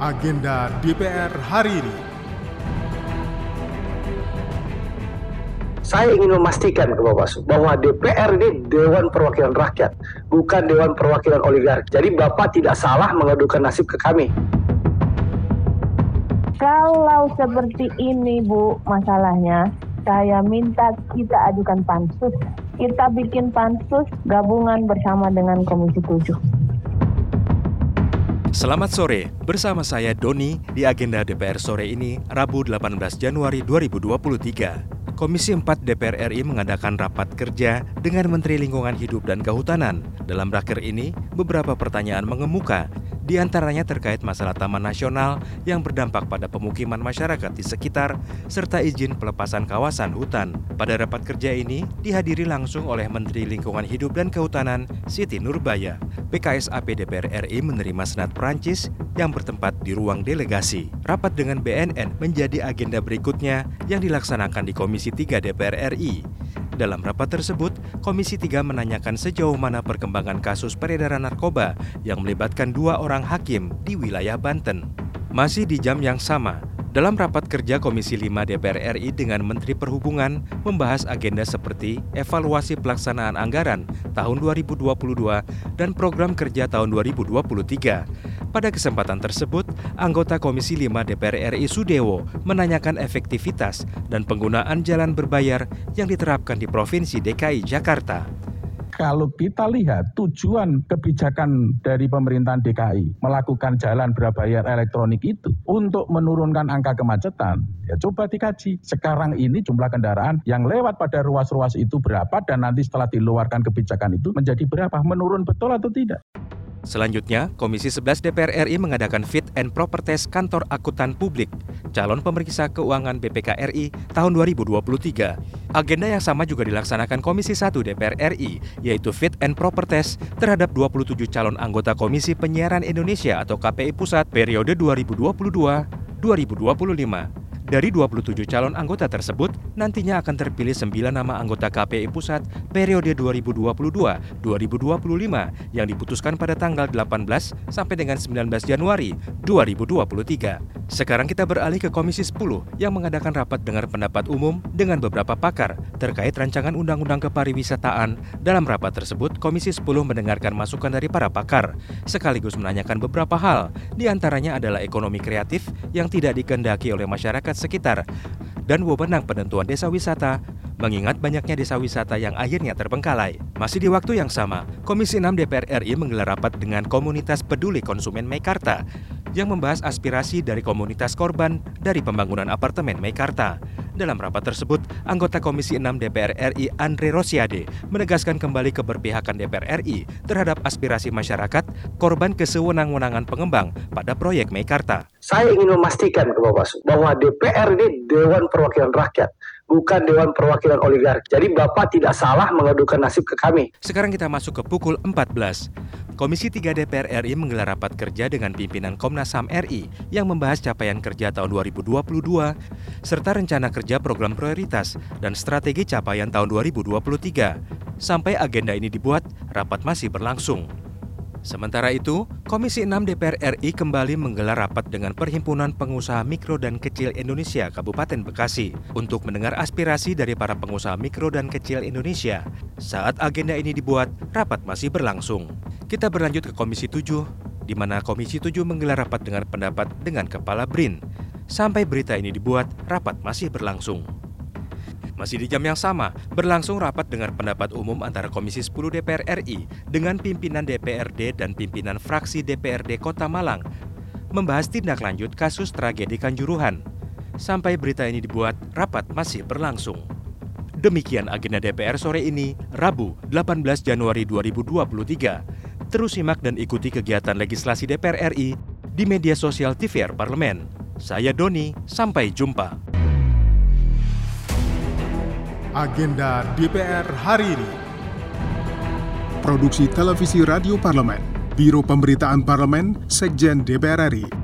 agenda DPR hari ini. Saya ingin memastikan ke Bapak bahwa DPR ini Dewan Perwakilan Rakyat, bukan Dewan Perwakilan Oligarki. Jadi Bapak tidak salah mengadukan nasib ke kami. Kalau seperti ini Bu masalahnya, saya minta kita ajukan pansus. Kita bikin pansus gabungan bersama dengan Komisi 7. Selamat sore, bersama saya Doni di agenda DPR sore ini, Rabu 18 Januari 2023. Komisi 4 DPR RI mengadakan rapat kerja dengan Menteri Lingkungan Hidup dan Kehutanan. Dalam raker ini, beberapa pertanyaan mengemuka, di antaranya terkait masalah taman nasional yang berdampak pada pemukiman masyarakat di sekitar, serta izin pelepasan kawasan hutan. Pada rapat kerja ini, dihadiri langsung oleh Menteri Lingkungan Hidup dan Kehutanan, Siti Nurbaya. PKSAP DPR RI menerima Senat Perancis yang bertempat di ruang delegasi. Rapat dengan BNN menjadi agenda berikutnya yang dilaksanakan di Komisi 3 DPR RI. Dalam rapat tersebut, Komisi 3 menanyakan sejauh mana perkembangan kasus peredaran narkoba yang melibatkan dua orang hakim di wilayah Banten. Masih di jam yang sama, dalam rapat kerja Komisi 5 DPR RI dengan Menteri Perhubungan membahas agenda seperti evaluasi pelaksanaan anggaran tahun 2022 dan program kerja tahun 2023. Pada kesempatan tersebut, anggota Komisi 5 DPR RI Sudewo menanyakan efektivitas dan penggunaan jalan berbayar yang diterapkan di Provinsi DKI Jakarta kalau kita lihat tujuan kebijakan dari pemerintahan DKI melakukan jalan berbayar elektronik itu untuk menurunkan angka kemacetan, ya coba dikaji. Sekarang ini jumlah kendaraan yang lewat pada ruas-ruas itu berapa dan nanti setelah diluarkan kebijakan itu menjadi berapa, menurun betul atau tidak? Selanjutnya, Komisi 11 DPR RI mengadakan fit and proper test kantor akuntan publik calon pemeriksa keuangan BPK RI tahun 2023. Agenda yang sama juga dilaksanakan Komisi 1 DPR RI, yaitu fit and proper test terhadap 27 calon anggota Komisi Penyiaran Indonesia atau KPI Pusat periode 2022-2025. Dari 27 calon anggota tersebut, nantinya akan terpilih 9 nama anggota KPI Pusat periode 2022-2025 yang diputuskan pada tanggal 18 sampai dengan 19 Januari 2023. Sekarang kita beralih ke Komisi 10 yang mengadakan rapat dengar pendapat umum dengan beberapa pakar terkait rancangan Undang-Undang Kepariwisataan. Dalam rapat tersebut, Komisi 10 mendengarkan masukan dari para pakar, sekaligus menanyakan beberapa hal, di antaranya adalah ekonomi kreatif yang tidak dikendaki oleh masyarakat sekitar dan wewenang penentuan desa wisata mengingat banyaknya desa wisata yang akhirnya terbengkalai. Masih di waktu yang sama, Komisi 6 DPR RI menggelar rapat dengan komunitas peduli konsumen Meikarta yang membahas aspirasi dari komunitas korban dari pembangunan apartemen Meikarta. Dalam rapat tersebut, anggota Komisi 6 DPR RI Andre Rosiade menegaskan kembali keberpihakan DPR RI terhadap aspirasi masyarakat korban kesewenang-wenangan pengembang pada proyek Meikarta. Saya ingin memastikan ke Bapak bahwa DPR ini Dewan Perwakilan Rakyat bukan Dewan Perwakilan Oligarki. Jadi Bapak tidak salah mengadukan nasib ke kami. Sekarang kita masuk ke pukul 14. Komisi 3 DPR RI menggelar rapat kerja dengan pimpinan Komnas HAM RI yang membahas capaian kerja tahun 2022 serta rencana kerja program prioritas dan strategi capaian tahun 2023. Sampai agenda ini dibuat, rapat masih berlangsung. Sementara itu, Komisi 6 DPR RI kembali menggelar rapat dengan Perhimpunan Pengusaha Mikro dan Kecil Indonesia Kabupaten Bekasi untuk mendengar aspirasi dari para pengusaha mikro dan kecil Indonesia. Saat agenda ini dibuat, rapat masih berlangsung. Kita berlanjut ke Komisi 7, di mana Komisi 7 menggelar rapat dengan pendapat dengan Kepala BRIN. Sampai berita ini dibuat, rapat masih berlangsung. Masih di jam yang sama, berlangsung rapat dengan pendapat umum antara Komisi 10 DPR RI dengan pimpinan DPRD dan pimpinan fraksi DPRD Kota Malang membahas tindak lanjut kasus tragedi Kanjuruhan. Sampai berita ini dibuat, rapat masih berlangsung. Demikian agenda DPR sore ini, Rabu 18 Januari 2023. Terus simak dan ikuti kegiatan legislasi DPR RI di media sosial TVR Parlemen. Saya Doni, sampai jumpa. Agenda DPR hari ini. Produksi Televisi Radio Parlemen, Biro Pemberitaan Parlemen, Sekjen DPR RI.